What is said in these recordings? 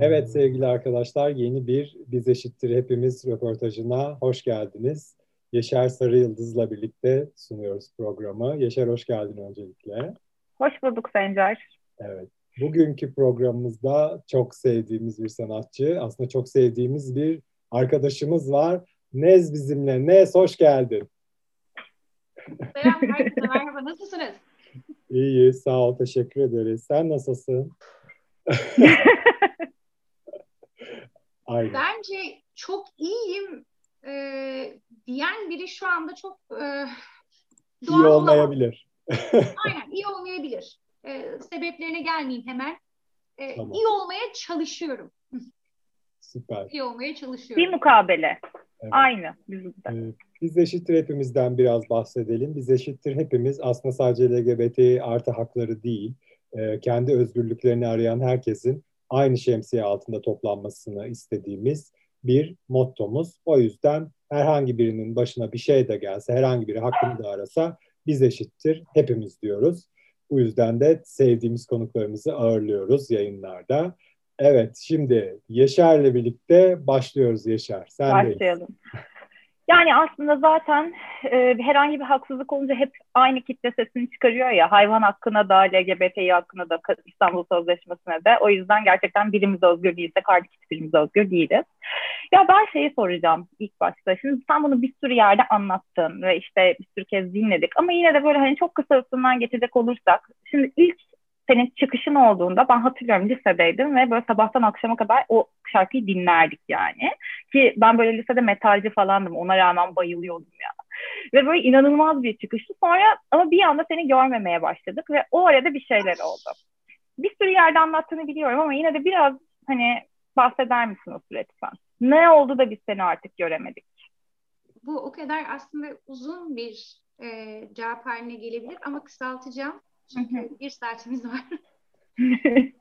Evet sevgili arkadaşlar yeni bir Biz Eşittir Hepimiz röportajına hoş geldiniz. Yaşar Sarı Yıldız'la birlikte sunuyoruz programı. Yaşar hoş geldin öncelikle. Hoş bulduk Sencer. Evet. Bugünkü programımızda çok sevdiğimiz bir sanatçı, aslında çok sevdiğimiz bir arkadaşımız var. Nez bizimle. Nez hoş geldin. Selam herkese merhaba. Nasılsınız? İyi, sağ ol. Teşekkür ederiz. Sen nasılsın? Aynen. Bence çok iyiyim e, diyen biri şu anda çok e, doğal iyi olmayabilir. Aynen iyi olmayabilir. E, sebeplerine gelmeyeyim hemen. E, tamam. İyi olmaya çalışıyorum. Süper. İyi olmaya çalışıyorum. Bir mukabele. Evet. Aynı bizim de. Biz eşittir hepimizden biraz bahsedelim. Biz eşittir hepimiz aslında sadece LGBT artı hakları değil, e, kendi özgürlüklerini arayan herkesin aynı şemsiye altında toplanmasını istediğimiz bir mottomuz. O yüzden herhangi birinin başına bir şey de gelse, herhangi biri hakkını da arasa biz eşittir hepimiz diyoruz. Bu yüzden de sevdiğimiz konuklarımızı ağırlıyoruz yayınlarda. Evet, şimdi Yaşar'la birlikte başlıyoruz Yaşar. Sen Başlayalım. Yani aslında zaten e, herhangi bir haksızlık olunca hep aynı kitle sesini çıkarıyor ya hayvan hakkına da LGBTİ hakkına da İstanbul Sözleşmesi'ne de o yüzden gerçekten birimiz özgür değilse karşı hiçbirimiz özgür değiliz. Ya ben şeyi soracağım ilk başta. Şimdi sen bunu bir sürü yerde anlattın ve işte bir sürü kez dinledik ama yine de böyle hani çok kısa üstünden geçecek olursak şimdi ilk senin çıkışın olduğunda ben hatırlıyorum lisedeydim ve böyle sabahtan akşama kadar o şarkıyı dinlerdik yani. Ki ben böyle lisede metalci falandım ona rağmen bayılıyordum ya. Ve böyle inanılmaz bir çıkıştı. Sonra ama bir anda seni görmemeye başladık ve o arada bir şeyler oldu. Bir sürü yerde anlattığını biliyorum ama yine de biraz hani bahseder misin o süreçten? Ne oldu da biz seni artık göremedik? Bu o kadar aslında uzun bir e, cevap haline gelebilir ama kısaltacağım. Çünkü bir saatimiz var.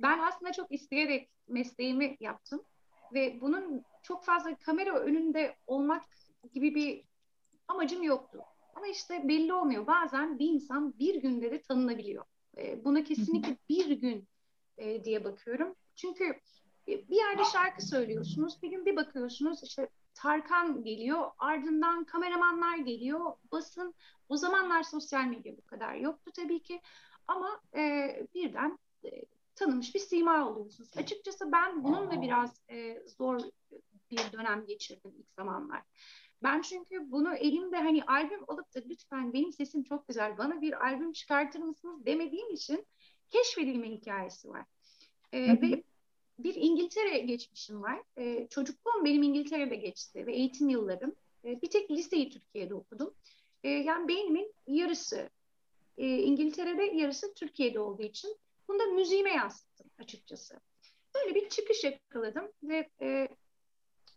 ben aslında çok isteyerek mesleğimi yaptım. Ve bunun çok fazla kamera önünde olmak gibi bir amacım yoktu. Ama işte belli olmuyor. Bazen bir insan bir günde de tanınabiliyor. E, buna kesinlikle bir gün e, diye bakıyorum. Çünkü bir yerde şarkı söylüyorsunuz. Bir gün bir bakıyorsunuz işte Tarkan geliyor. Ardından kameramanlar geliyor. Basın. O zamanlar sosyal medya bu kadar yoktu tabii ki. Ama e, birden e, tanınmış bir sima oluyorsunuz. Açıkçası ben bununla biraz e, zor bir dönem geçirdim ilk zamanlar. Ben çünkü bunu elimde hani albüm alıp da lütfen benim sesim çok güzel bana bir albüm çıkartır mısınız demediğim için keşfedilme hikayesi var. E, ve bir İngiltere geçmişim var. E, çocukluğum benim İngiltere'de geçti ve eğitim yıllarım. E, bir tek liseyi Türkiye'de okudum. E, yani beynimin yarısı e, İngiltere'de, yarısı Türkiye'de olduğu için bunu da müziğime yansıttım açıkçası. Böyle bir çıkış yakaladım ve e,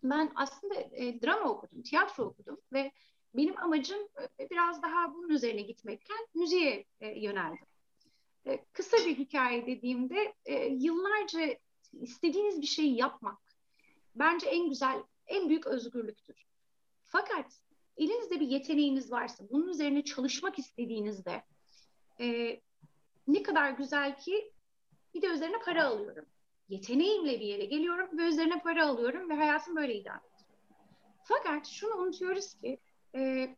ben aslında e, drama okudum, tiyatro okudum ve benim amacım e, biraz daha bunun üzerine gitmekken müziğe e, yöneldim. E, kısa bir hikaye dediğimde e, yıllarca istediğiniz bir şeyi yapmak bence en güzel, en büyük özgürlüktür. Fakat elinizde bir yeteneğiniz varsa, bunun üzerine çalışmak istediğinizde e, ne kadar güzel ki bir de üzerine para alıyorum. Yeteneğimle bir yere geliyorum ve üzerine para alıyorum ve hayatım böyle idare ediyor. Fakat şunu unutuyoruz ki e,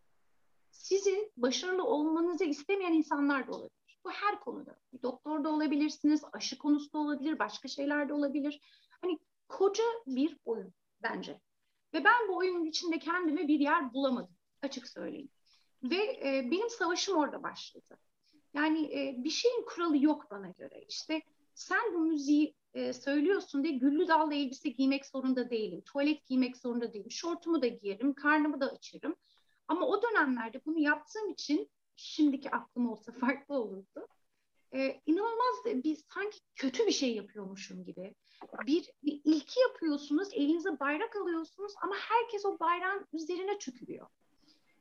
sizin başarılı olmanızı istemeyen insanlar da olabilir. Bu her konuda. Doktor da olabilirsiniz, aşı konusu da olabilir, başka şeyler de olabilir. Hani koca bir oyun bence. Ve ben bu oyunun içinde kendime bir yer bulamadım açık söyleyeyim. Ve e, benim savaşım orada başladı. Yani e, bir şeyin kuralı yok bana göre. İşte sen bu müziği e, söylüyorsun diye güllü dallı elbise giymek zorunda değilim. Tuvalet giymek zorunda değilim. Şortumu da giyerim, karnımı da açarım. Ama o dönemlerde bunu yaptığım için şimdiki aklım olsa farklı olurdu. Ee, inanılmaz bir sanki kötü bir şey yapıyormuşum gibi. Bir, bir ilki yapıyorsunuz, elinize bayrak alıyorsunuz ama herkes o bayrağın üzerine çökülüyor.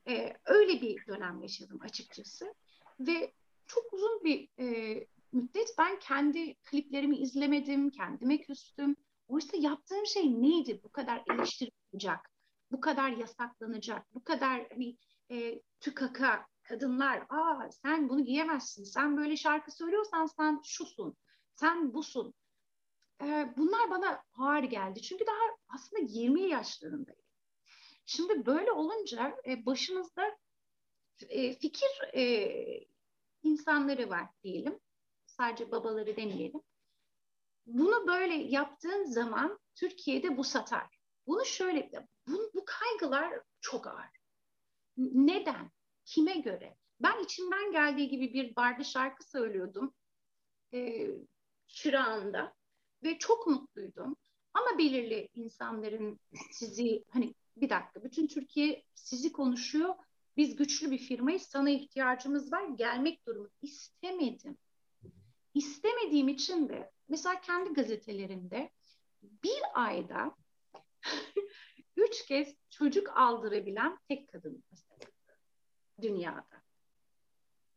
Ee, öyle bir dönem yaşadım açıkçası. Ve çok uzun bir e, müddet ben kendi kliplerimi izlemedim, kendime küstüm. Oysa yaptığım şey neydi bu kadar eleştiri olacak? bu kadar yasaklanacak, bu kadar hani e, tükaka kadınlar, aa sen bunu giyemezsin, sen böyle şarkı söylüyorsan sen şusun, sen busun. E, bunlar bana ağır geldi. Çünkü daha aslında 20 yaşlarındayım. Şimdi böyle olunca e, başınızda e, fikir e, insanları var diyelim. Sadece babaları demeyelim. Bunu böyle yaptığın zaman Türkiye'de bu satar. Bunu şöyle, bu, bu kaygılar çok ağır. Neden? Kime göre? Ben içimden geldiği gibi bir barda şarkı söylüyordum. E, çırağında ve çok mutluydum. Ama belirli insanların sizi hani bir dakika bütün Türkiye sizi konuşuyor. Biz güçlü bir firmayız. Sana ihtiyacımız var. Gelmek durumu istemedim. İstemediğim için de mesela kendi gazetelerimde bir ayda üç kez çocuk aldırabilen tek kadın mesela dünyada.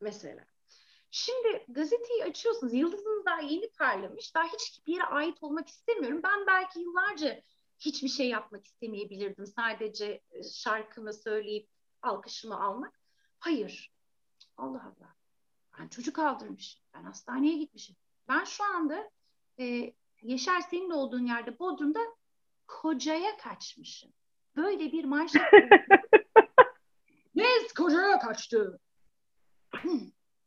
Mesela. Şimdi gazeteyi açıyorsunuz. Yıldızınız daha yeni parlamış. Daha hiç bir yere ait olmak istemiyorum. Ben belki yıllarca hiçbir şey yapmak istemeyebilirdim. Sadece e, şarkımı söyleyip alkışımı almak. Hayır. Allah Allah. Ben çocuk aldırmışım. Ben hastaneye gitmişim. Ben şu anda e, Yaşar senin olduğun yerde Bodrum'da kocaya kaçmışım. Böyle bir manşet. kocaya kaçtı.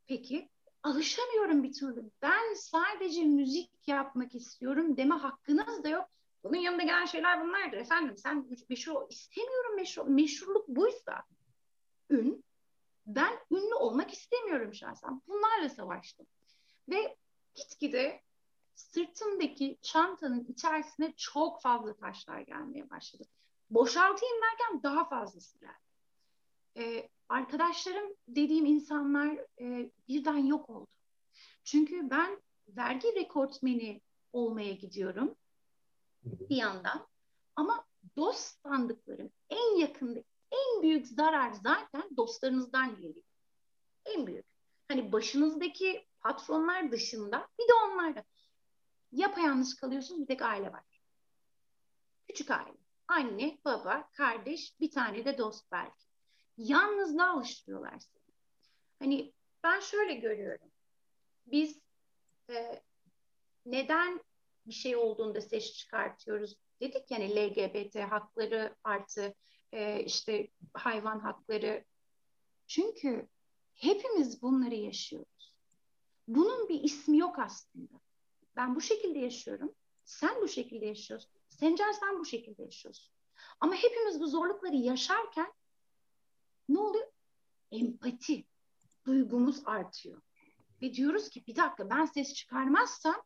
Peki alışamıyorum bir türlü. Ben sadece müzik yapmak istiyorum deme hakkınız da yok. Bunun yanında gelen şeyler bunlardır. Efendim sen meşhur istemiyorum meşhur. Meşhurluk buysa ün. Ben ünlü olmak istemiyorum şahsen. Bunlarla savaştım. Ve gitgide sırtımdaki çantanın içerisine çok fazla taşlar gelmeye başladı. Boşaltayım derken daha fazlası geldi. Ee, arkadaşlarım dediğim insanlar e, birden yok oldu. Çünkü ben vergi rekortmeni olmaya gidiyorum bir yandan. Ama dost sandıklarım en yakında en büyük zarar zaten dostlarınızdan geliyor. En büyük. Hani başınızdaki patronlar dışında bir de onlarda. Yapayalnız kalıyorsunuz bir tek aile var. Küçük aile. Anne, baba, kardeş, bir tane de dost belki. Yalnızlığa alıştırıyorlar seni. Hani ben şöyle görüyorum. Biz e, neden bir şey olduğunda ses çıkartıyoruz dedik yani LGBT hakları artı e, işte hayvan hakları. Çünkü hepimiz bunları yaşıyoruz. Bunun bir ismi yok aslında. Ben bu şekilde yaşıyorum. Sen bu şekilde yaşıyorsun. Sencer sen bu şekilde yaşıyorsun. Ama hepimiz bu zorlukları yaşarken ne oluyor? Empati, duygumuz artıyor. Ve diyoruz ki bir dakika ben ses çıkarmazsam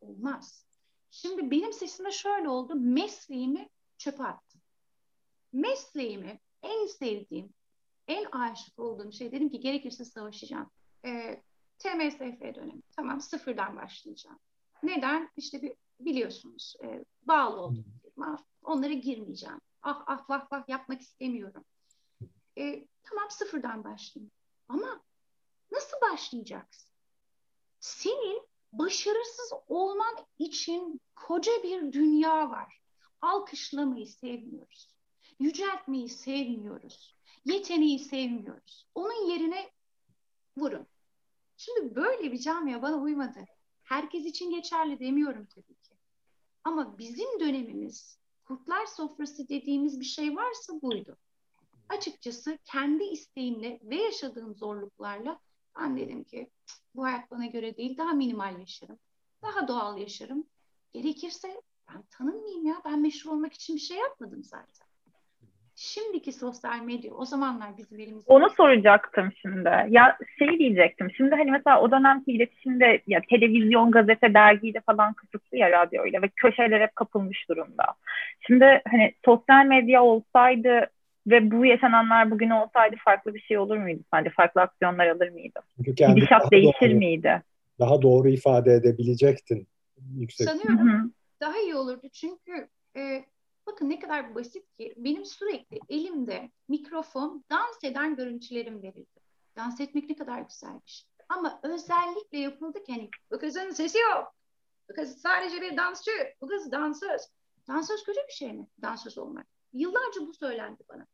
olmaz. Şimdi benim sesimde şöyle oldu. Mesleğimi çöpe attım. Mesleğimi en sevdiğim, en aşık olduğum şey dedim ki gerekirse savaşacağım. E, TMSF dönemi. Tamam sıfırdan başlayacağım. Neden? İşte bir, biliyorsunuz e, bağlı olduğum firma. Onlara girmeyeceğim. Ah ah vah vah yapmak istemiyorum. E, tamam sıfırdan başlayayım. Ama nasıl başlayacaksın? Senin başarısız olman için koca bir dünya var. Alkışlamayı sevmiyoruz. Yüceltmeyi sevmiyoruz. Yeteneği sevmiyoruz. Onun yerine vurun. Şimdi böyle bir camia bana uymadı. Herkes için geçerli demiyorum tabii ki. Ama bizim dönemimiz kurtlar sofrası dediğimiz bir şey varsa buydu. Açıkçası kendi isteğimle ve yaşadığım zorluklarla ben dedim ki bu hayat bana göre değil daha minimal yaşarım. Daha doğal yaşarım. Gerekirse ben tanınmayayım ya. Ben meşhur olmak için bir şey yapmadım zaten. Şimdiki sosyal medya o zamanlar bizim elimizde. Onu soracaktım şimdi. Ya şey diyecektim. Şimdi hani mesela o dönemki iletişimde ya televizyon, gazete, dergiyle falan kısıtlı ya radyoyla ve köşeler hep kapılmış durumda. Şimdi hani sosyal medya olsaydı ve bu yaşananlar bugün olsaydı farklı bir şey olur muydu sence? Farklı aksiyonlar alır mıydı? Gidişat değişir doğru, miydi? Daha doğru ifade edebilecektin. Yüksek. Sanıyorum Hı-hı. daha iyi olurdu çünkü e, bakın ne kadar basit ki benim sürekli elimde mikrofon dans eden görüntülerim verildi. Dans etmek ne kadar güzelmiş. Ama özellikle yapıldı ki hani bu kızın sesi yok. Bu kız sadece bir dansçı. Bu kız dansöz. Dansöz kötü bir şey mi? Dansöz olmak. Yıllarca bu söylendi bana.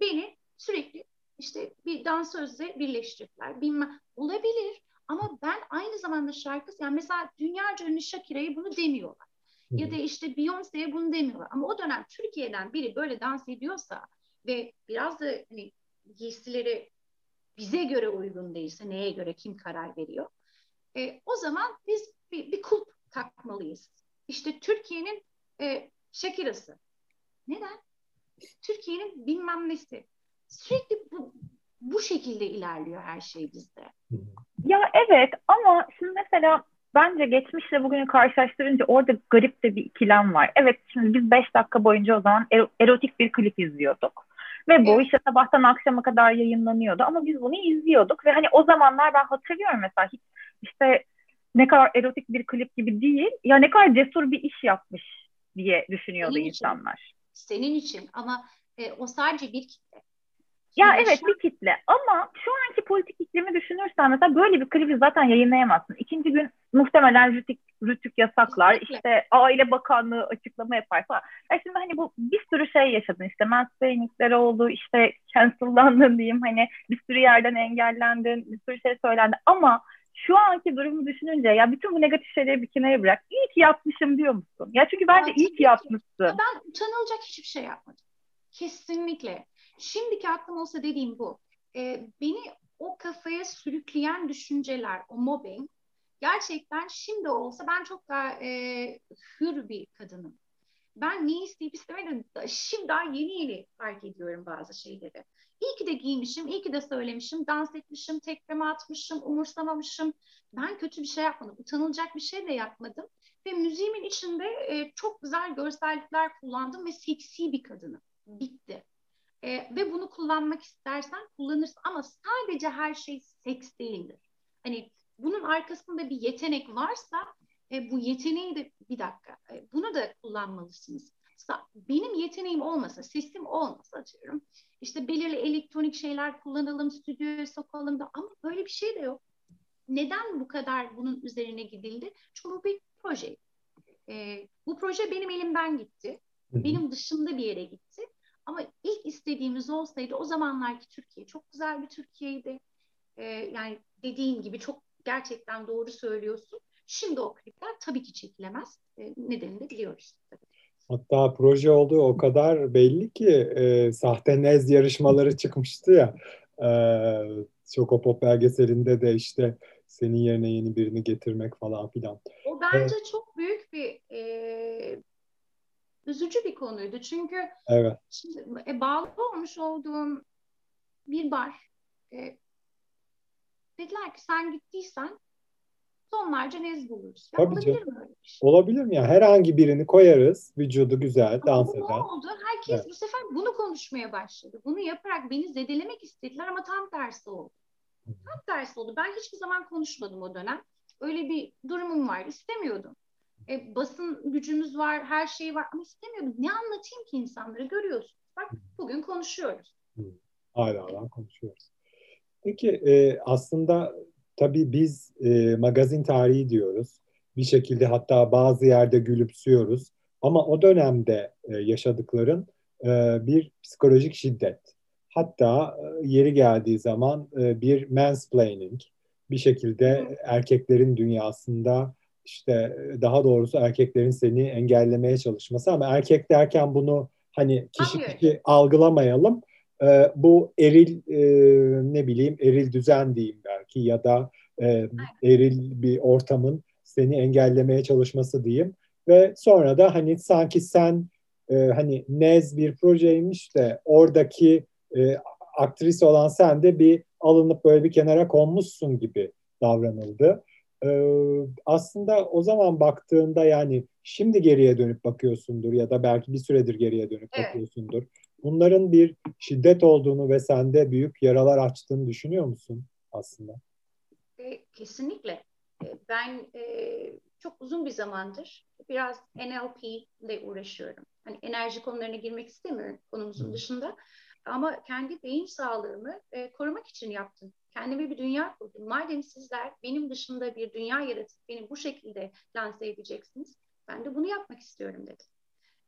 Beni sürekli işte bir dansözle birleştirdiler. Bilmem olabilir ama ben aynı zamanda şarkı yani mesela dünyaca ünlü Shakira'ya bunu demiyorlar. Ya da işte Beyoncé'ye bunu demiyorlar. Ama o dönem Türkiye'den biri böyle dans ediyorsa ve biraz da hani giysileri bize göre uygun değilse neye göre kim karar veriyor? E, o zaman biz bir, bir kulp takmalıyız. İşte Türkiye'nin e, Shakira'sı. Neden? Türkiye'nin bilmem nesi. Sürekli bu, bu şekilde ilerliyor her şey bizde. Ya evet ama şimdi mesela bence geçmişle bugünü karşılaştırınca orada garip de bir ikilem var. Evet şimdi biz 5 dakika boyunca o zaman erotik bir klip izliyorduk. Ve bu evet. işte sabahtan akşama kadar yayınlanıyordu ama biz bunu izliyorduk ve hani o zamanlar ben hatırlıyorum mesela hiç işte ne kadar erotik bir klip gibi değil ya ne kadar cesur bir iş yapmış diye düşünüyordu Senin insanlar. Senin için ama e, o sadece bir kitle. Ya Şimdi evet bir kitle ama şu anki politik iklimi düşünürsen mesela böyle bir klibi zaten yayınlayamazsın. İkinci gün muhtemelen rütük, rütük yasaklar Kesinlikle. işte aile bakanlığı açıklama yapar falan. Ya şimdi hani bu bir sürü şey yaşadın işte mansplainingler oldu işte cancellandın diyeyim hani bir sürü yerden engellendin bir sürü şey söylendi ama şu anki durumu düşününce ya bütün bu negatif şeyleri bir kenara bırak. İyi ki yapmışım diyor musun? Ya çünkü bence iyi ki yapmışsın. Ben utanılacak hiçbir şey yapmadım. Kesinlikle. Şimdiki aklım olsa dediğim bu. Ee, beni o kafaya sürükleyen düşünceler, o mobbing gerçekten şimdi olsa ben çok daha e, hür bir kadınım. Ben ne isteyip istemediğimi şimdi daha yeni yeni fark ediyorum bazı şeyleri. İyi ki de giymişim, iyi ki de söylemişim, dans etmişim, tekmeme atmışım, umursamamışım. Ben kötü bir şey yapmadım, utanılacak bir şey de yapmadım. Ve müziğimin içinde e, çok güzel görsellikler kullandım ve seksi bir kadınım. Bitti. E, ve bunu kullanmak istersen kullanırsın ama sadece her şey seks değildir. Hani bunun arkasında bir yetenek varsa e, bu yeteneği de bir dakika e, bunu da kullanmalısınız. Benim yeteneğim olmasa, sesim olmasa atıyorum. İşte belirli elektronik şeyler kullanalım, stüdyoya sokalım da ama böyle bir şey de yok. Neden bu kadar bunun üzerine gidildi? Çünkü bu bir proje. E, bu proje benim elimden gitti. Benim dışında bir yere gitti. Ama ilk istediğimiz olsaydı o zamanlarki Türkiye çok güzel bir Türkiye'ydi. E, yani dediğin gibi çok gerçekten doğru söylüyorsun. Şimdi o klipler tabii ki çekilemez. E, nedenini de biliyoruz. Hatta proje olduğu o kadar belli ki e, sahte nez yarışmaları çıkmıştı ya. E, Çokopop belgeselinde de işte senin yerine yeni birini getirmek falan filan. O bence evet. çok büyük bir e, üzücü bir konuydu. Çünkü evet. şimdi, e, bağlı olmuş olduğum bir bar e, dediler ki sen gittiysen tonlarca nez buluruz. Ya Tabii olabilir canım. mi öyle bir şey? Olabilir mi ya? Herhangi birini koyarız. Vücudu güzel, ama dans eden. Ne oldu? Herkes evet. bu sefer bunu konuşmaya başladı. Bunu yaparak beni zedelemek istediler ama tam tersi oldu. Tam tersi oldu. Ben hiçbir zaman konuşmadım o dönem. Öyle bir durumum var. İstemiyordum. E, basın gücümüz var, her şey var ama istemiyordum. Ne anlatayım ki insanlara? Görüyorsunuz. Bak bugün konuşuyoruz. Hala hala konuşuyoruz. Peki e, aslında tabii biz e, magazin tarihi diyoruz. Bir şekilde hatta bazı yerde gülüpsüyoruz. Ama o dönemde e, yaşadıkların e, bir psikolojik şiddet. Hatta e, yeri geldiği zaman e, bir mansplaining, bir şekilde erkeklerin dünyasında işte daha doğrusu erkeklerin seni engellemeye çalışması ama erkek derken bunu hani kişi Hayır. kişi algılamayalım. E, bu eril e, ne bileyim eril düzen diyeyim belki ya da e, eril bir ortamın seni engellemeye çalışması diyeyim ve sonra da hani sanki sen e, hani nez bir projeymiş de oradaki e, aktris olan sen de bir alınıp böyle bir kenara konmuşsun gibi davranıldı. Ee, aslında o zaman baktığında yani şimdi geriye dönüp bakıyorsundur ya da belki bir süredir geriye dönüp evet. bakıyorsundur. Bunların bir şiddet olduğunu ve sende büyük yaralar açtığını düşünüyor musun aslında? E, kesinlikle. E, ben e, çok uzun bir zamandır biraz NLP ile uğraşıyorum. Hani enerji konularına girmek istemiyorum konumuzun hmm. dışında. Ama kendi beyin sağlığımı e, korumak için yaptım. Kendime bir dünya kurdum. Madem sizler benim dışında bir dünya yaratıp beni bu şekilde lanse edeceksiniz, ben de bunu yapmak istiyorum dedim.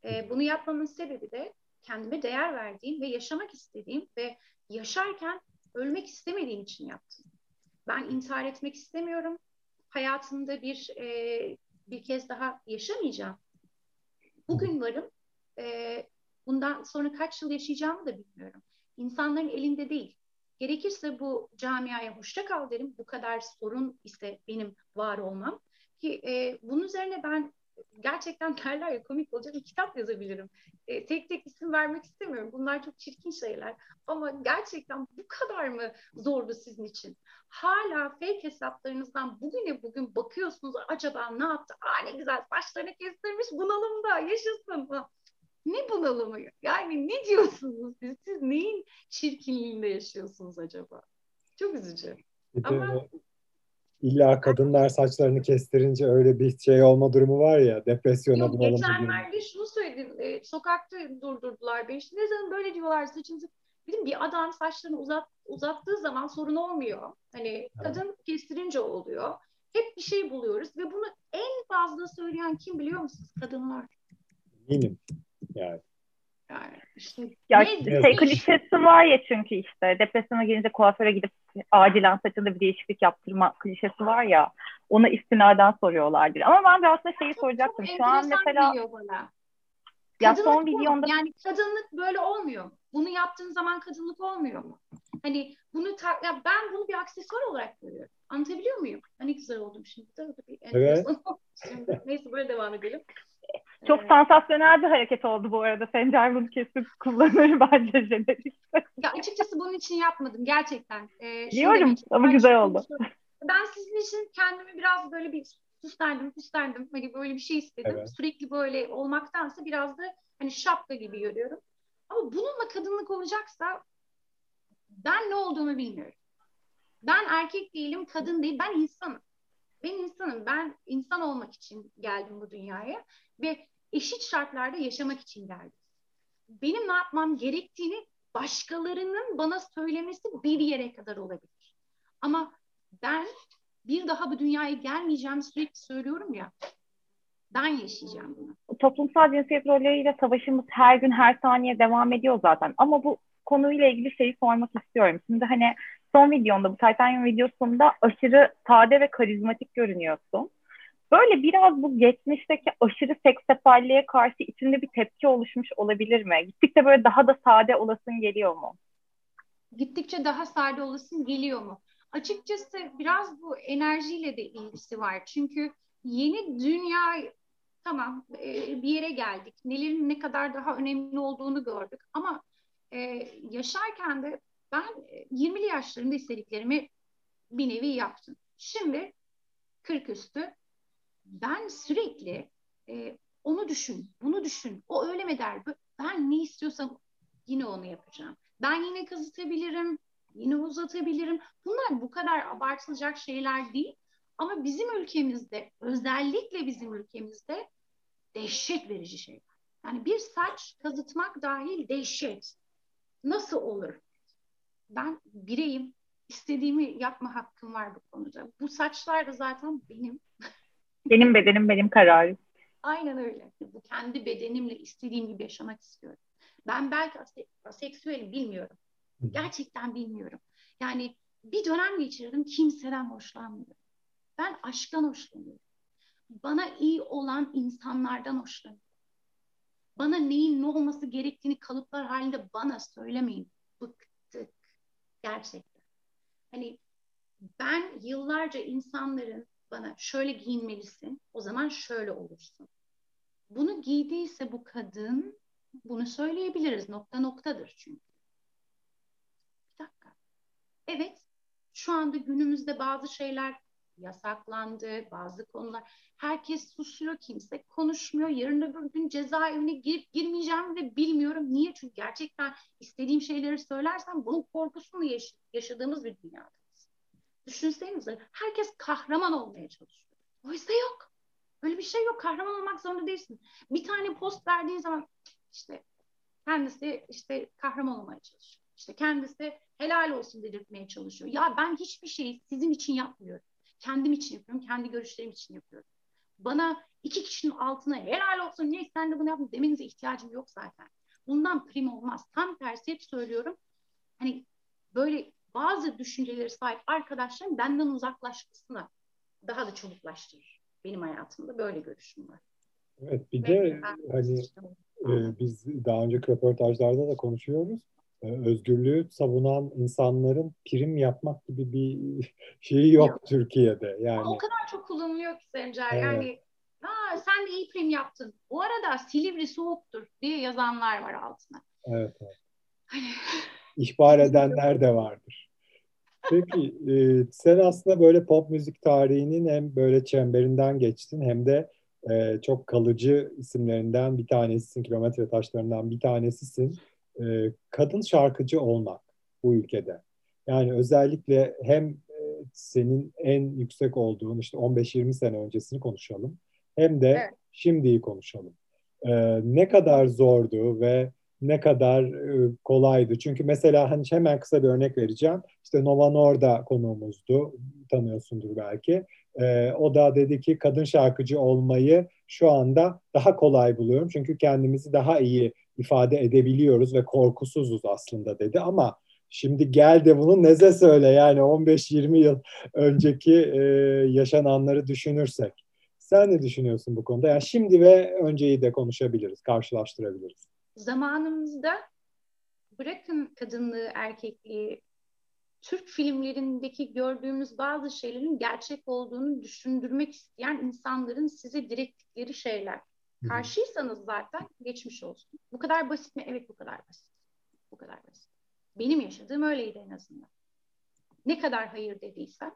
E, bunu yapmamın sebebi de kendime değer verdiğim ve yaşamak istediğim ve yaşarken ölmek istemediğim için yaptım. Ben intihar etmek istemiyorum. Hayatımda bir e, bir kez daha yaşamayacağım. Bugün varım. E, bundan sonra kaç yıl yaşayacağımı da bilmiyorum. İnsanların elinde değil. Gerekirse bu camiaya hoşça kal derim. Bu kadar sorun ise benim var olmam. Ki e, bunun üzerine ben gerçekten derler ya komik olacak bir kitap yazabilirim. E, tek tek isim vermek istemiyorum. Bunlar çok çirkin şeyler. Ama gerçekten bu kadar mı zordu sizin için? Hala fake hesaplarınızdan bugüne bugün bakıyorsunuz acaba ne yaptı? Aa ne güzel saçlarını kestirmiş bunalımda yaşasın. Ne bunalımı? Yani ne diyorsunuz siz? Siz neyin çirkinliğinde yaşıyorsunuz acaba? Çok üzücü. Ama illa kadınlar saçlarını kestirince öyle bir şey olma durumu var ya depresyona Yok, bunalım. Geçenlerde şunu söyledim. E, sokakta durdurdular beni. İşte ne zaman böyle diyorlar saçınızı. Dedim bir adam saçlarını uzat, uzattığı zaman sorun olmuyor. Hani kadın kestirince oluyor. Hep bir şey buluyoruz ve bunu en fazla söyleyen kim biliyor musunuz? Kadınlar. Eminim yani. Yani işte ya şey klişesi var ya çünkü işte depresyona girince kuaföre gidip acilen saçında bir değişiklik yaptırma klişesi var ya ona istinaden soruyorlardır. Ama ben de aslında şeyi çok, soracaktım. Çok Şu an mesela ya son videonda yani kadınlık böyle olmuyor. Bunu yaptığın zaman kadınlık olmuyor mu? Hani bunu ta- ya ben bunu bir aksesuar olarak görüyorum. Anlatabiliyor muyum? Hani güzel oldum şimdi. Bir evet. Neyse böyle devam edelim. Çok ee, sansasyonel bir hareket oldu bu arada. Sencer bunu kesin kullanır bence jenerikte. Ya açıkçası bunun için yapmadım gerçekten. Ee, Diyorum ama güzel oldu. Ben sizin için kendimi biraz böyle bir süslendim, süslendim. Hani böyle bir şey istedim. Evet. Sürekli böyle olmaktansa biraz da hani şapka gibi görüyorum. Ama bununla kadınlık olacaksa ben ne olduğumu bilmiyorum. Ben erkek değilim, kadın değil. Ben insanım. Ben insanım. Ben insan olmak için geldim bu dünyaya ve eşit şartlarda yaşamak için geldim. Benim ne yapmam gerektiğini başkalarının bana söylemesi bir yere kadar olabilir. Ama ben bir daha bu dünyaya gelmeyeceğim sürekli söylüyorum ya. Ben yaşayacağım bunu. Toplumsal cinsiyet rolleriyle savaşımız her gün her saniye devam ediyor zaten. Ama bu konuyla ilgili şeyi sormak istiyorum. Şimdi hani son videonda bu Titanium videosunda aşırı sade ve karizmatik görünüyorsun. Böyle biraz bu geçmişteki aşırı seksapalliğe karşı içinde bir tepki oluşmuş olabilir mi? Gittikçe böyle daha da sade olasın geliyor mu? Gittikçe daha sade olasın geliyor mu? Açıkçası biraz bu enerjiyle de ilgisi var. Çünkü yeni dünya tamam e, bir yere geldik. Nelerin ne kadar daha önemli olduğunu gördük. Ama e, yaşarken de ben 20'li yaşlarında istediklerimi bir nevi yaptım. Şimdi 40 üstü ben sürekli e, onu düşün, bunu düşün, o öyle mi der? Ben ne istiyorsam yine onu yapacağım. Ben yine kazıtabilirim, yine uzatabilirim. Bunlar bu kadar abartılacak şeyler değil. Ama bizim ülkemizde, özellikle bizim ülkemizde dehşet verici şeyler. Yani bir saç kazıtmak dahil dehşet. Nasıl olur? Ben bireyim, istediğimi yapma hakkım var bu konuda. Bu saçlar da zaten benim. Benim bedenim, benim kararım. Aynen öyle. Bu kendi bedenimle istediğim gibi yaşamak istiyorum. Ben belki aseksüelim bilmiyorum. Gerçekten bilmiyorum. Yani bir dönem geçirdim kimseden hoşlanmıyorum. Ben aşktan hoşlanıyorum. Bana iyi olan insanlardan hoşlanıyorum. Bana neyin ne olması gerektiğini kalıplar halinde bana söylemeyin. Bıktık. Gerçekten. Hani ben yıllarca insanların bana şöyle giyinmelisin, o zaman şöyle olursun. Bunu giydiyse bu kadın bunu söyleyebiliriz. Nokta noktadır çünkü. Bir dakika. Evet, şu anda günümüzde bazı şeyler yasaklandı, bazı konular. Herkes susuyor, kimse konuşmuyor. Yarın öbür gün cezaevine girip girmeyeceğim de bilmiyorum. Niye? Çünkü gerçekten istediğim şeyleri söylersem bunun korkusunu yaş- yaşadığımız bir dünyada. Düşünsenize herkes kahraman olmaya çalışıyor. Oysa yok. Öyle bir şey yok. Kahraman olmak zorunda değilsin. Bir tane post verdiğin zaman işte kendisi işte kahraman olmaya çalışıyor. İşte kendisi helal olsun dedirtmeye çalışıyor. Ya ben hiçbir şeyi sizin için yapmıyorum. Kendim için yapıyorum. Kendi görüşlerim için yapıyorum. Bana iki kişinin altına helal olsun niye sen de bunu yaptın demenize ihtiyacım yok zaten. bundan prim olmaz. Tam tersi hep söylüyorum. Hani böyle bazı düşünceleri sahip arkadaşlarım benden uzaklaşmasına daha da çabuklaştırır. Benim hayatımda böyle görüşüm var. Evet bir de hani e, biz daha önceki röportajlarda da konuşuyoruz. E, özgürlüğü savunan insanların prim yapmak gibi bir şeyi yok, yok. Türkiye'de. Yani o kadar çok kullanılıyor ki Sencer. Evet. Yani Aa, sen de iyi prim yaptın. Bu arada Silivri soğuktur diye yazanlar var altına. Evet. evet. Hani İhbar edenler de vardır. Peki e, sen aslında böyle pop müzik tarihinin hem böyle çemberinden geçtin hem de e, çok kalıcı isimlerinden bir tanesisin, kilometre taşlarından bir tanesisin. E, kadın şarkıcı olmak bu ülkede. Yani özellikle hem e, senin en yüksek olduğun işte 15-20 sene öncesini konuşalım hem de evet. şimdiyi konuşalım. E, ne kadar zordu ve ne kadar e, kolaydı. Çünkü mesela hani hemen kısa bir örnek vereceğim. İşte Nova Norda konuğumuzdu. Tanıyorsundur belki. E, o da dedi ki kadın şarkıcı olmayı şu anda daha kolay buluyorum. Çünkü kendimizi daha iyi ifade edebiliyoruz ve korkusuzuz aslında dedi. Ama şimdi gel de bunu neze söyle yani 15-20 yıl önceki e, yaşananları düşünürsek. Sen ne düşünüyorsun bu konuda? Yani şimdi ve önceyi de konuşabiliriz, karşılaştırabiliriz zamanımızda bırakın kadınlığı, erkekliği, Türk filmlerindeki gördüğümüz bazı şeylerin gerçek olduğunu düşündürmek isteyen insanların size direttikleri şeyler. Karşıysanız zaten geçmiş olsun. Bu kadar basit mi? Evet bu kadar basit. Bu kadar basit. Benim yaşadığım öyleydi en azından. Ne kadar hayır dediysem,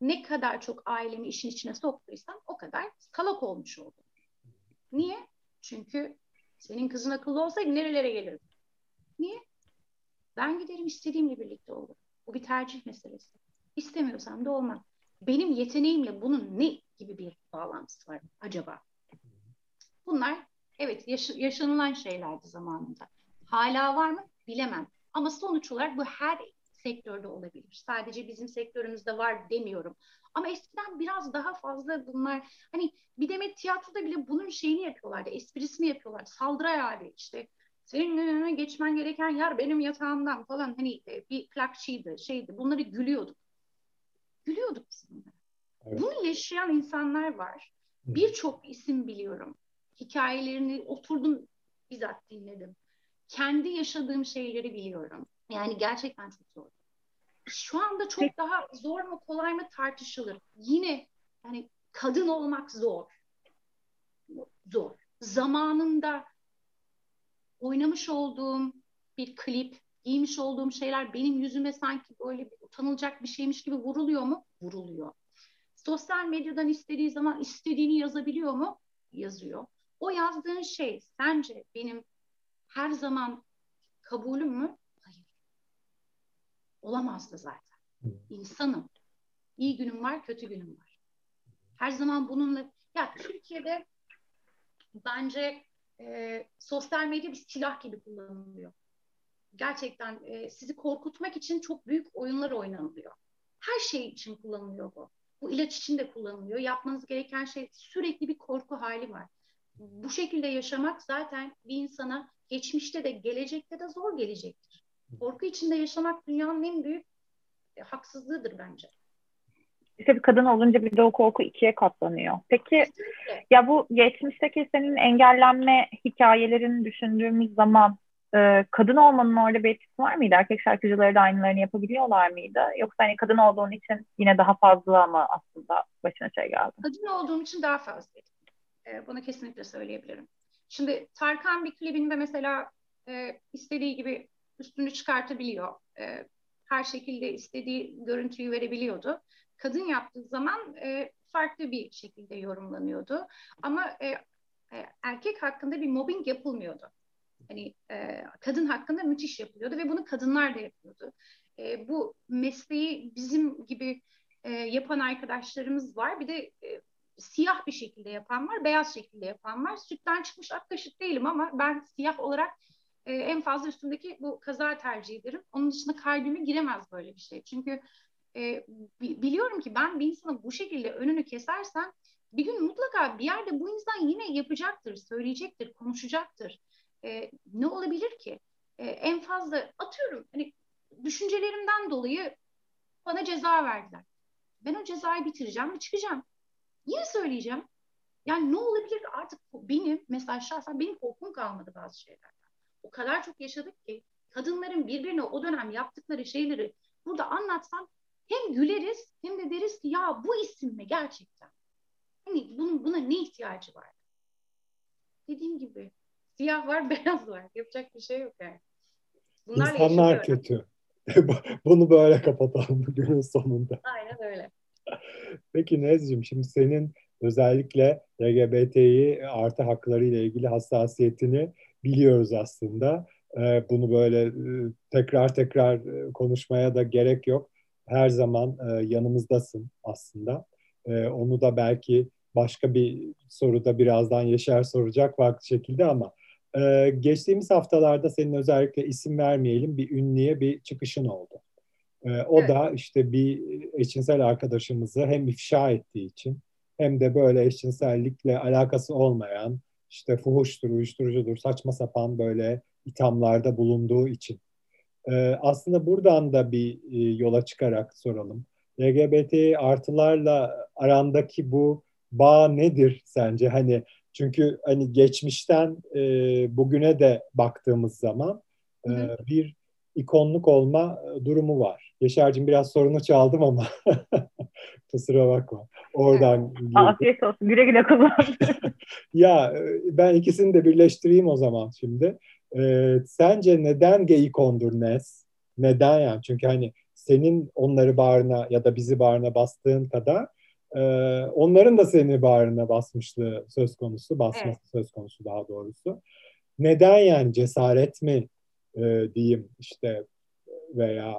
ne kadar çok ailemi işin içine soktuysam o kadar salak olmuş oldum. Niye? Çünkü senin kızın akıllı olsaydı nerelere gelirdi? Niye? Ben giderim istediğimle birlikte olurum. Bu bir tercih meselesi. İstemiyorsam da olmam. Benim yeteneğimle bunun ne gibi bir bağlantısı var acaba? Bunlar evet yaş- yaşanılan şeylerdi zamanında. Hala var mı? Bilemem. Ama sonuç olarak bu her sektörde olabilir. Sadece bizim sektörümüzde var demiyorum. Ama eskiden biraz daha fazla bunlar hani bir demet tiyatroda bile bunun şeyini yapıyorlardı. Esprisini yapıyorlar. Saldırı hali işte. Senin önüne geçmen gereken yer benim yatağımdan falan hani e, bir plakçıydı şeydi. Bunları gülüyorduk. Gülüyorduk biz bunlara. Evet. Bunu yaşayan insanlar var. Birçok isim biliyorum. Hikayelerini oturdum bizzat dinledim. Kendi yaşadığım şeyleri biliyorum. Yani gerçekten çok zor. Şu anda çok daha zor mu kolay mı tartışılır. Yine yani kadın olmak zor. Zor. Zamanında oynamış olduğum bir klip, giymiş olduğum şeyler benim yüzüme sanki böyle bir utanılacak bir şeymiş gibi vuruluyor mu? Vuruluyor. Sosyal medyadan istediği zaman istediğini yazabiliyor mu? Yazıyor. O yazdığın şey sence benim her zaman kabulüm mü? Olamazdı zaten. İnsanım. İyi günüm var, kötü günüm var. Her zaman bununla... Ya Türkiye'de bence e, sosyal medya bir silah gibi kullanılıyor. Gerçekten e, sizi korkutmak için çok büyük oyunlar oynanılıyor. Her şey için kullanılıyor bu. Bu ilaç için de kullanılıyor. Yapmanız gereken şey sürekli bir korku hali var. Bu şekilde yaşamak zaten bir insana geçmişte de gelecekte de zor gelecektir. Korku içinde yaşamak dünyanın en büyük e, haksızlığıdır bence. İşte bir kadın olunca bir de o korku ikiye katlanıyor. Peki Kesinlikle. ya bu geçmişteki senin engellenme hikayelerini düşündüğümüz zaman e, kadın olmanın orada bir etkisi var mıydı? Erkek şarkıcıları da aynılarını yapabiliyorlar mıydı? Yoksa hani kadın olduğun için yine daha fazla mı aslında başına şey geldi? Kadın olduğum için daha fazla. E, bunu kesinlikle söyleyebilirim. Şimdi Tarkan bir klibinde mesela e, istediği gibi üstünü çıkartabiliyor. E, her şekilde istediği görüntüyü verebiliyordu. Kadın yaptığı zaman e, farklı bir şekilde yorumlanıyordu. Ama e, e, erkek hakkında bir mobbing yapılmıyordu. Hani e, kadın hakkında müthiş yapılıyordu ve bunu kadınlar da yapıyordu. E, bu mesleği bizim gibi e, yapan arkadaşlarımız var. Bir de e, siyah bir şekilde yapan var, beyaz şekilde yapan var. Sütten çıkmış ak kaşık değilim ama ben siyah olarak e, en fazla üstündeki bu kaza tercih ederim. Onun dışında kalbime giremez böyle bir şey. Çünkü e, biliyorum ki ben bir insanın bu şekilde önünü kesersem bir gün mutlaka bir yerde bu insan yine yapacaktır, söyleyecektir, konuşacaktır. e, ne olabilir ki? E, en fazla atıyorum hani düşüncelerimden dolayı bana ceza verdiler. Ben o cezayı bitireceğim ve çıkacağım. Yine söyleyeceğim. Yani ne olabilir ki artık benim mesela şahsen benim korkum kalmadı bazı şeylerden. O kadar çok yaşadık ki kadınların birbirine o dönem yaptıkları şeyleri burada anlatsam hem güleriz hem de deriz ki ya bu isim mi gerçekten? Hani bunun buna ne ihtiyacı var? Dediğim gibi siyah var, beyaz var. Yapacak bir şey yok yani. Bunlarla İnsanlar kötü. Bunu böyle kapatalım günün sonunda. Aynen öyle. Peki Nezciğim şimdi senin özellikle LGBTİ artı hakları ile ilgili hassasiyetini biliyoruz aslında. Ee, bunu böyle e, tekrar tekrar e, konuşmaya da gerek yok. Her zaman e, yanımızdasın aslında. Ee, onu da belki başka bir soruda birazdan Yaşar soracak farklı şekilde ama geçtiğimiz haftalarda senin özellikle isim vermeyelim bir ünlüye bir çıkışın oldu. O evet. da işte bir eşcinsel arkadaşımızı hem ifşa ettiği için hem de böyle eşcinsellikle alakası olmayan işte fuhuştur, uyuşturucudur, saçma sapan böyle ithamlarda bulunduğu için. Ee, aslında buradan da bir e, yola çıkarak soralım. LGBT artılarla arandaki bu bağ nedir sence? Hani çünkü hani geçmişten e, bugüne de baktığımız zaman e, bir ikonluk olma durumu var. Yaşar'cığım biraz sorunu çaldım ama kusura bakma. Oradan. Afiyet olsun. Güle güle kullan. ya ben ikisini de birleştireyim o zaman şimdi. Ee, sence neden geikondur Nes? Neden yani? Çünkü hani senin onları bağrına ya da bizi bağrına bastığın kadar e, onların da seni bağrına basmışlığı söz konusu, basması evet. söz konusu daha doğrusu. Neden yani cesaret mi e, diyeyim işte veya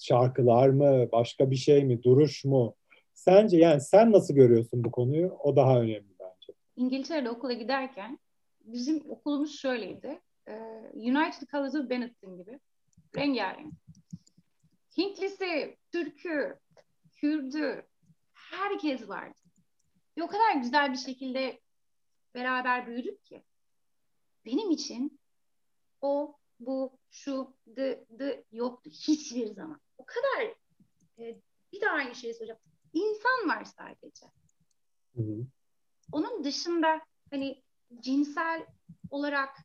şarkılar mı, başka bir şey mi, duruş mu? Sence yani sen nasıl görüyorsun bu konuyu? O daha önemli bence. İngiltere'de okula giderken bizim okulumuz şöyleydi. United Colors of Benetton gibi. Rengarenk. Hintlisi, Türk'ü, Kürd'ü, herkes vardı. Ve o kadar güzel bir şekilde beraber büyüdük ki. Benim için o, bu, şu, dı, dı yoktu hiçbir zaman. O kadar e, bir daha aynı şeyi söyleyeceğim. İnsan var sadece. Hı hı. Onun dışında hani cinsel olarak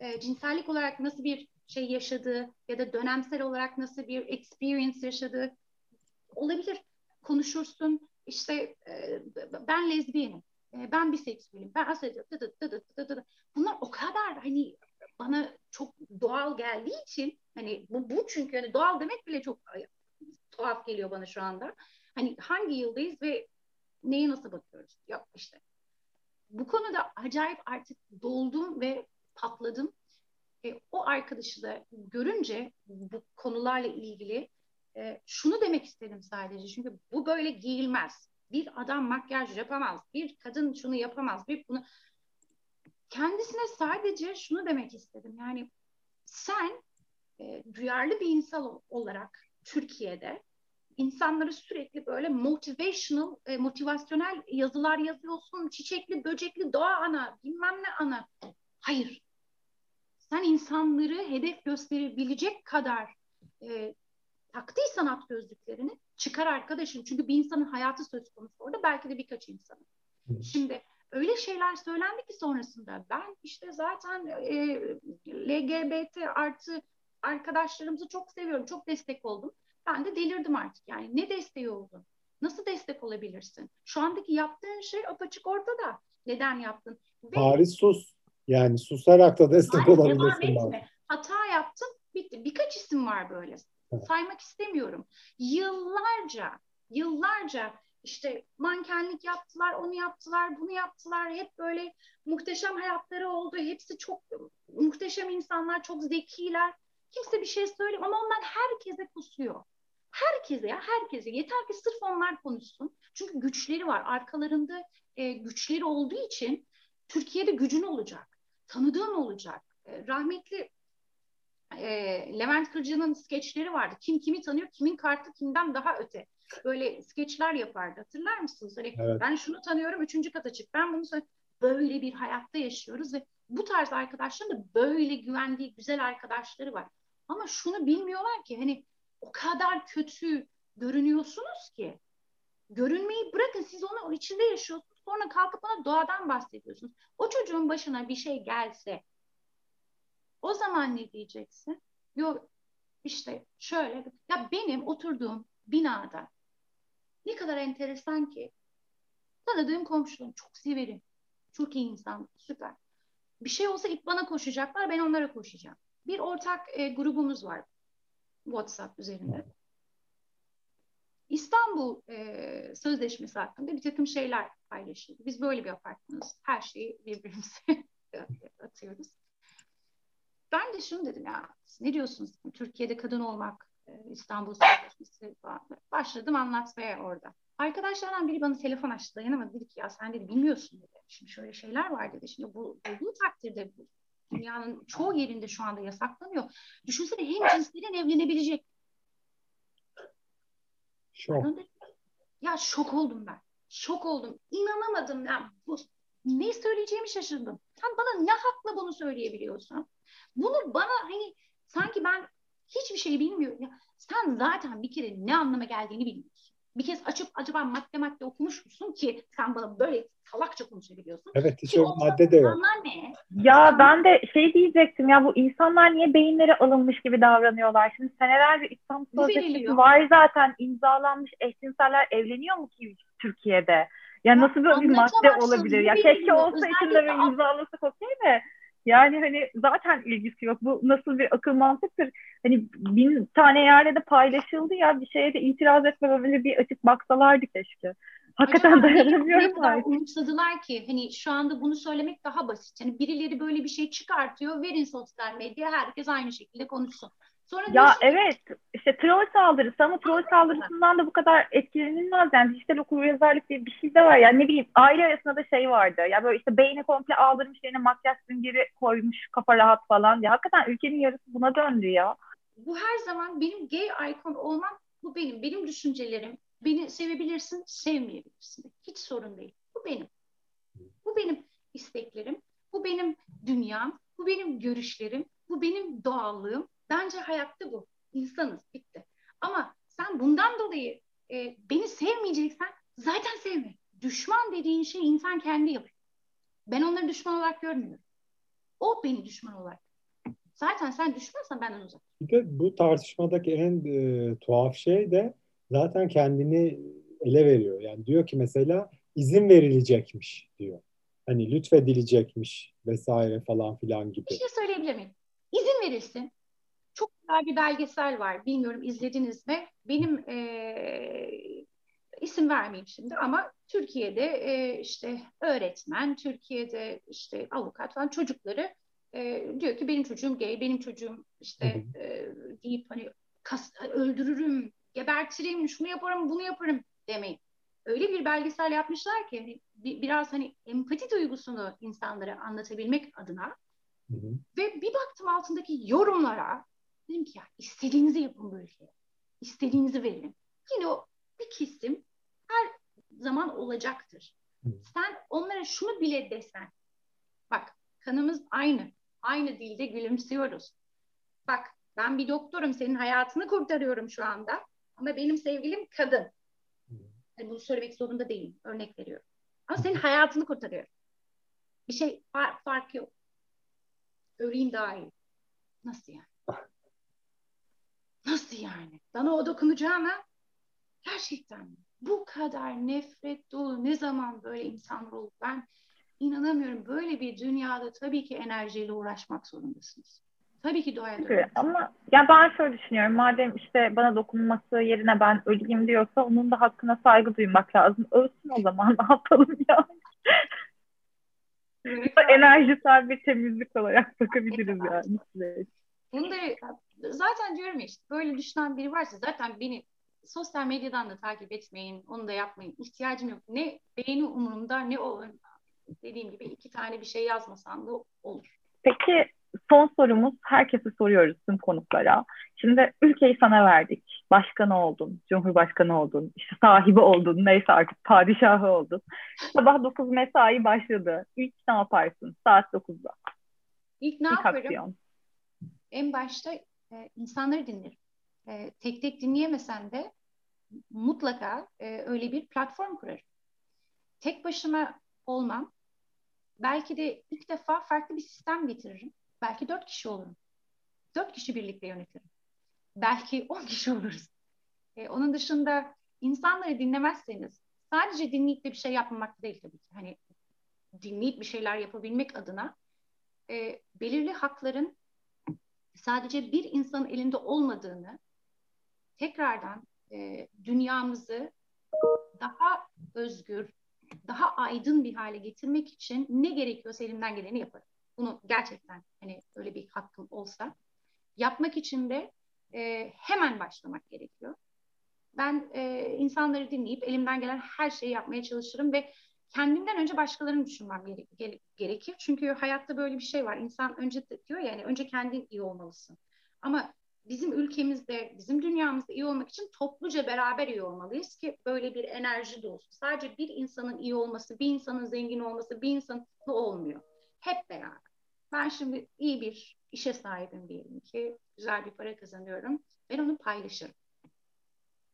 e, cinsellik olarak nasıl bir şey yaşadığı ya da dönemsel olarak nasıl bir experience yaşadığı olabilir. Konuşursun işte e, ben lezbiyenim, e, ben biseksüelim, ben aseksüelim. Bunlar o kadar hani bana çok doğal geldiği için hani bu, bu çünkü hani doğal demek bile çok tuhaf geliyor bana şu anda. Hani hangi yıldayız ve neye nasıl bakıyoruz? Yok işte. Bu konuda acayip artık doldum ve patladım. E, o arkadaşı da görünce bu konularla ilgili e, şunu demek istedim sadece. Çünkü bu böyle giyilmez. Bir adam makyaj yapamaz. Bir kadın şunu yapamaz. Bir bunu kendisine sadece şunu demek istedim. Yani sen e, duyarlı bir insan olarak Türkiye'de insanları sürekli böyle motivational, e, motivasyonel yazılar yazıyorsun. Çiçekli, böcekli, doğa ana, bilmem ne ana. Hayır. Sen insanları hedef gösterebilecek kadar e, taktıysan at gözlüklerini çıkar arkadaşım. Çünkü bir insanın hayatı söz konusu orada. Belki de birkaç insanın. Şimdi öyle şeyler söylendi ki sonrasında ben işte zaten e, LGBT artı arkadaşlarımızı çok seviyorum. Çok destek oldum. Ben de delirdim artık. Yani ne desteği oldun? Nasıl destek olabilirsin? Şu andaki yaptığın şey apaçık ortada. Neden yaptın? Ve, Paris sus. Yani susarak da destek olabilirsin. Hata yaptın. Bitti. Birkaç isim var böyle. Saymak istemiyorum. Yıllarca, yıllarca işte mankenlik yaptılar, onu yaptılar, bunu yaptılar. Hep böyle muhteşem hayatları oldu. Hepsi çok muhteşem insanlar, çok zekiler. Kimse bir şey söylemiyor ama onlar herkese kusuyor. Herkese ya herkese. Yeter ki sırf onlar konuşsun. Çünkü güçleri var. Arkalarında e, güçleri olduğu için Türkiye'de gücün olacak. Tanıdığın olacak. E, rahmetli e, Levent Kırcı'nın skeçleri vardı. Kim kimi tanıyor, kimin kartı kimden daha öte. Böyle skeçler yapardı. Hatırlar mısınız? Hani evet. ben şunu tanıyorum, üçüncü kata çık. Ben bunu böyle bir hayatta yaşıyoruz ve bu tarz arkadaşların da böyle güvendiği güzel arkadaşları var. Ama şunu bilmiyorlar ki hani o kadar kötü görünüyorsunuz ki görünmeyi bırakın siz onu içinde yaşıyorsunuz sonra kalkıp bana doğadan bahsediyorsunuz. O çocuğun başına bir şey gelse o zaman ne diyeceksin? Yok işte şöyle ya benim oturduğum binada ne kadar enteresan ki tanıdığım komşularım çok severim. Çok iyi insan, süper. Bir şey olsa ilk bana koşacaklar, ben onlara koşacağım. Bir ortak e, grubumuz var WhatsApp üzerinde. İstanbul e, Sözleşmesi hakkında bir takım şeyler paylaşıldı. Biz böyle bir apartmanız. Her şeyi birbirimize atıyoruz. Ben de şunu dedim ya, ne diyorsunuz? Türkiye'de kadın olmak, İstanbul Sözleşmesi falan. Başladım anlatmaya orada. Arkadaşlardan biri bana telefon açtı dayanamadı. Dedi ki ya sen dedi bilmiyorsun dedi. Şimdi şöyle şeyler var dedi. Şimdi bu olduğu takdirde bu dünyanın çoğu yerinde şu anda yasaklanıyor. Düşünsene hem cinslerin evlenebilecek. Şok. Ya şok oldum ben. Şok oldum. İnanamadım ya. Bu, ne söyleyeceğimi şaşırdım. Sen bana ne hakla bunu söyleyebiliyorsun? Bunu bana hani sanki ben hiçbir şey bilmiyorum. Ya, sen zaten bir kere ne anlama geldiğini bilmiyorsun bir kez açıp acaba madde madde okumuş musun ki sen bana böyle salakça konuşabiliyorsun. Evet hiç o madde de yok. Ne? Ya ben de şey diyecektim ya bu insanlar niye beyinleri alınmış gibi davranıyorlar? Şimdi senelerce İslam Sözleşmesi var zaten imzalanmış eşcinseller evleniyor mu ki Türkiye'de? Ya, ya nasıl böyle bir madde olabilir? Ya keşke olsa içinde imzalasak okey de yani hani zaten ilgisi yok. Bu nasıl bir akıl mantıktır? Hani bin tane yerde de paylaşıldı ya bir şeye de itiraz etmemeli bir açık baksalardı keşke. Hakikaten Acaba dayanamıyorum. Ne kadar ki hani şu anda bunu söylemek daha basit. Hani birileri böyle bir şey çıkartıyor verin sosyal medya herkes aynı şekilde konuşsun. Sonra ya evet işte troll saldırısı ama troll saldırısından da bu kadar etkilenilmez. Yani dijital okuryazarlık diye bir şey de var. Yani ne bileyim aile arasında da şey vardı. Ya böyle işte beyni komple aldırmış yerine makyaj süngeri koymuş kafa rahat falan. Diye hakikaten ülkenin yarısı buna döndü ya. Bu her zaman benim gay icon olmam bu benim. Benim düşüncelerim beni sevebilirsin sevmeyebilirsin. Hiç sorun değil. Bu benim. Bu benim isteklerim bu benim dünyam bu benim görüşlerim bu benim doğallığım Bence hayatta bu. İnsanız. Bitti. Ama sen bundan dolayı e, beni sevmeyeceksen zaten sevme. Düşman dediğin şey insan kendi yapıyor. Ben onları düşman olarak görmüyorum. O beni düşman olarak. Zaten sen düşmansan benden uzak. Bir de bu tartışmadaki en e, tuhaf şey de zaten kendini ele veriyor. Yani diyor ki mesela izin verilecekmiş diyor. Hani lütfedilecekmiş vesaire falan filan gibi. Bir şey söyleyebilir miyim? İzin verilsin. Çok güzel bir belgesel var. Bilmiyorum izlediniz mi? Benim e, isim vermeyeyim şimdi ama Türkiye'de e, işte öğretmen, Türkiye'de işte avukat falan çocukları e, diyor ki benim çocuğum gay, benim çocuğum işte e, deyip hani kas, öldürürüm, gebertirim, şunu yaparım, bunu yaparım demeyin. Öyle bir belgesel yapmışlar ki hani, biraz hani empati duygusunu insanlara anlatabilmek adına Hı hı. Ve bir baktım altındaki yorumlara Dedim ki ya istediğinizi yapın bu ülkeye. İstediğinizi verin. Yine o bir kesim her zaman olacaktır. Sen onlara şunu bile desen. Bak kanımız aynı. Aynı dilde gülümsüyoruz. Bak ben bir doktorum senin hayatını kurtarıyorum şu anda. Ama benim sevgilim kadın. Yani bunu söylemek zorunda değilim. Örnek veriyorum. Ama senin hayatını kurtarıyorum. Bir şey fark, fark yok. Öleyim daha iyi. Nasıl yani? Yani? Bana o dokunacağına gerçekten bu kadar nefret dolu ne zaman böyle insanlar olur? Ben inanamıyorum. Böyle bir dünyada tabii ki enerjiyle uğraşmak zorundasınız. Tabii ki doğaya dönmek. Ama ya ben şöyle düşünüyorum. Madem işte bana dokunması yerine ben öleyim diyorsa onun da hakkına saygı duymak lazım. Ölsün o zaman ne yapalım ya? Enerjisel bir temizlik olarak bakabiliriz yani. Bunları zaten diyorum ya işte böyle düşünen biri varsa zaten beni sosyal medyadan da takip etmeyin, onu da yapmayın. İhtiyacım yok. Ne beğeni umurumda ne o dediğim gibi iki tane bir şey yazmasan da olur. Peki son sorumuz herkese soruyoruz tüm konuklara. Şimdi ülkeyi sana verdik. Başkanı oldun, cumhurbaşkanı oldun, işte sahibi oldun, neyse artık padişahı oldun. Sabah 9 mesai başladı. İlk ne yaparsın saat 9'da? İlk ne İlk yaparım? Aksiyon. En başta e, insanları dinlerim. E, tek tek dinleyemesem de mutlaka e, öyle bir platform kurarım. Tek başıma olmam. Belki de ilk defa farklı bir sistem getiririm. Belki dört kişi olurum. Dört kişi birlikte yönetirim. Belki on kişi oluruz. E, onun dışında insanları dinlemezseniz sadece dinleyip de bir şey yapmamak değil tabii ki. Hani dinleyip bir şeyler yapabilmek adına e, belirli hakların sadece bir insanın elinde olmadığını tekrardan e, dünyamızı daha özgür, daha aydın bir hale getirmek için ne gerekiyorsa elimden geleni yaparım. Bunu gerçekten hani öyle bir hakkım olsa yapmak için de e, hemen başlamak gerekiyor. Ben e, insanları dinleyip elimden gelen her şeyi yapmaya çalışırım ve kendimden önce başkalarını düşünmem gere- gere- gerekir. Çünkü hayatta böyle bir şey var. İnsan önce diyor ya yani önce kendin iyi olmalısın. Ama bizim ülkemizde, bizim dünyamızda iyi olmak için topluca beraber iyi olmalıyız ki böyle bir enerji de olsun. Sadece bir insanın iyi olması, bir insanın zengin olması, bir insanın olmuyor. Hep beraber. Ben şimdi iyi bir işe sahibim diyelim ki, güzel bir para kazanıyorum. Ben onu paylaşırım.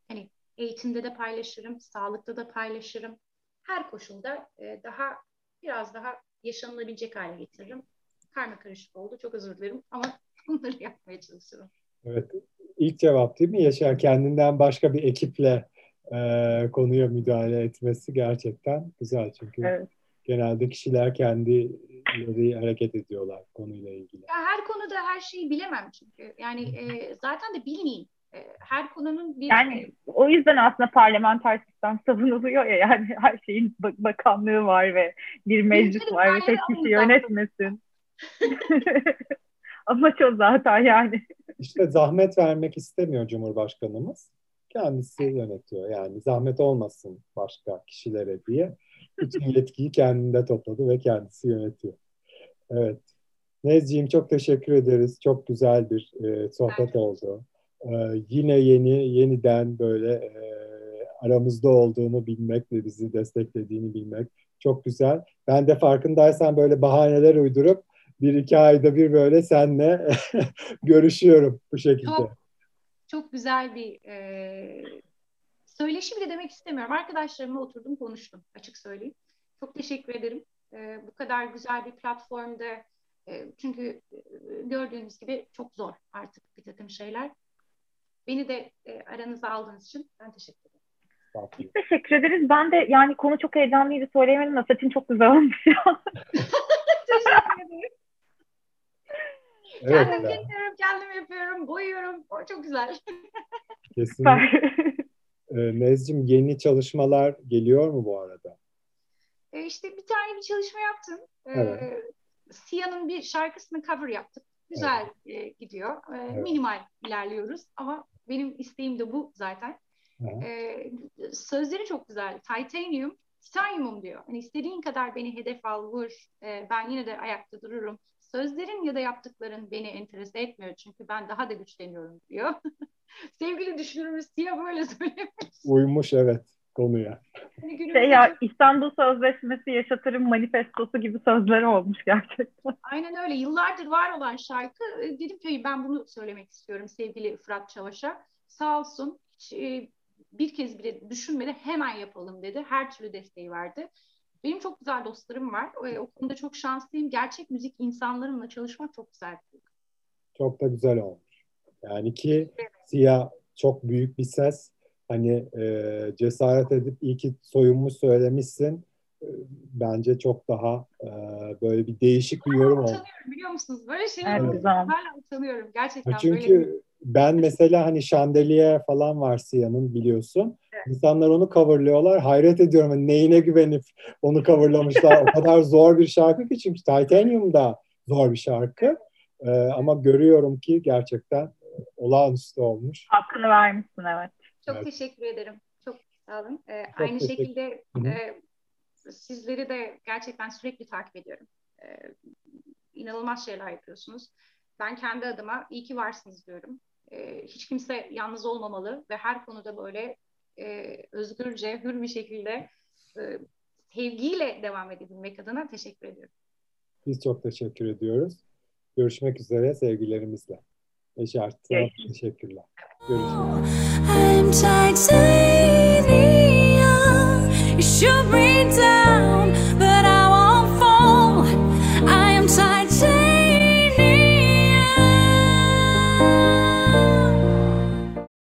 Hani eğitimde de paylaşırım, sağlıkta da paylaşırım. Her koşulda e, daha biraz daha yaşanılabilecek hale getiririm. Karma karışık oldu. Çok özür dilerim ama bunları yapmaya çalışıyorum. Evet. İlk cevap değil mi? Yaşar kendinden başka bir ekiple e, konuya müdahale etmesi gerçekten güzel çünkü evet. genelde kişiler kendileri hareket ediyorlar konuyla ilgili. Ya her konuda her şeyi bilemem çünkü. Yani e, zaten de bilmeyeyim. E, her konunun bir... Yani o yüzden aslında parlamenter sistem savunuluyor ya yani her şeyin bakanlığı var ve bir meclis var ve tek kişi yönetmesin. Amaç o zaten yani. İşte zahmet vermek istemiyor Cumhurbaşkanımız. Kendisi yönetiyor yani zahmet olmasın başka kişilere diye. Bütün yetkiyi kendinde topladı ve kendisi yönetiyor. Evet. Nezciğim çok teşekkür ederiz. Çok güzel bir e, sohbet oldu. E, yine yeni, yeniden böyle e, aramızda olduğunu bilmek ve bizi desteklediğini bilmek çok güzel. Ben de farkındaysan böyle bahaneler uydurup bir iki ayda bir böyle senle görüşüyorum bu şekilde. Çok, çok güzel bir e, söyleşi bile demek istemiyorum. Arkadaşlarımla oturdum konuştum açık söyleyeyim. Çok teşekkür ederim. E, bu kadar güzel bir platformda e, çünkü e, gördüğünüz gibi çok zor artık bir takım şeyler. Beni de e, aranıza aldığınız için ben teşekkür ederim. Biz teşekkür ederiz. Ben de yani konu çok heyecanlıydı söyleyemedim de saçın çok güzel olmuş ya. teşekkür ederim. Evet kendim kesiyorum, kendim yapıyorum, boyuyorum. O çok güzel. Kesinlikle. ee, Nezcim yeni çalışmalar geliyor mu bu arada? Ee, işte bir tane bir çalışma yaptım. Ee, evet. Sia'nın bir şarkısını cover yaptık. Güzel evet. e, gidiyor. Ee, evet. Minimal ilerliyoruz ama benim isteğim de bu zaten. Ee, sözleri çok güzel. Titanium, titaniumum diyor. Hani istediğin kadar beni hedef al, vur. Ee, ben yine de ayakta dururum sözlerin ya da yaptıkların beni enterese etmiyor çünkü ben daha da güçleniyorum diyor. Sevgili düşünürümüz Tia böyle söylemiş. Uymuş evet konuya. Hani şey ya İstanbul Sözleşmesi yaşatırım manifestosu gibi sözleri olmuş gerçekten. Aynen öyle. Yıllardır var olan şarkı. E, dedim ki ben bunu söylemek istiyorum sevgili Fırat Çavaş'a. Sağ olsun hiç, e, bir kez bile düşünmedi hemen yapalım dedi. Her türlü desteği verdi. Benim çok güzel dostlarım var. O, o konuda çok şanslıyım. Gerçek müzik insanlarımla çalışmak çok güzel. Çok da güzel olmuş. Yani ki evet. Siyah çok büyük bir ses. Hani e, cesaret edip iyi ki soyunmuş söylemişsin. E, bence çok daha e, böyle bir değişik bir yorum oldu. Biliyor musunuz? Böyle şeyler evet. hala utanıyorum. Gerçekten Çünkü böyle ben mesela hani şandeliye falan var Siyah'ın biliyorsun. Evet. İnsanlar onu coverlıyorlar. Hayret ediyorum hani neyine güvenip onu coverlamışlar. o kadar zor bir şarkı ki çünkü Titanium da zor bir şarkı. Ee, ama görüyorum ki gerçekten olağanüstü olmuş. Hakkını vermişsin evet. Çok evet. teşekkür ederim. Çok sağ olun. Ee, Çok aynı şekilde e, sizleri de gerçekten sürekli takip ediyorum. Ee, inanılmaz şeyler yapıyorsunuz. Ben kendi adıma iyi ki varsınız diyorum. Ee, hiç kimse yalnız olmamalı ve her konuda böyle e, özgürce, hür bir şekilde e, sevgiyle devam edebilmek adına teşekkür ediyorum. Biz çok teşekkür ediyoruz. Görüşmek üzere sevgilerimizle. Eşart. Teşekkürler. Görüşürüz. time tight, say you should bring down.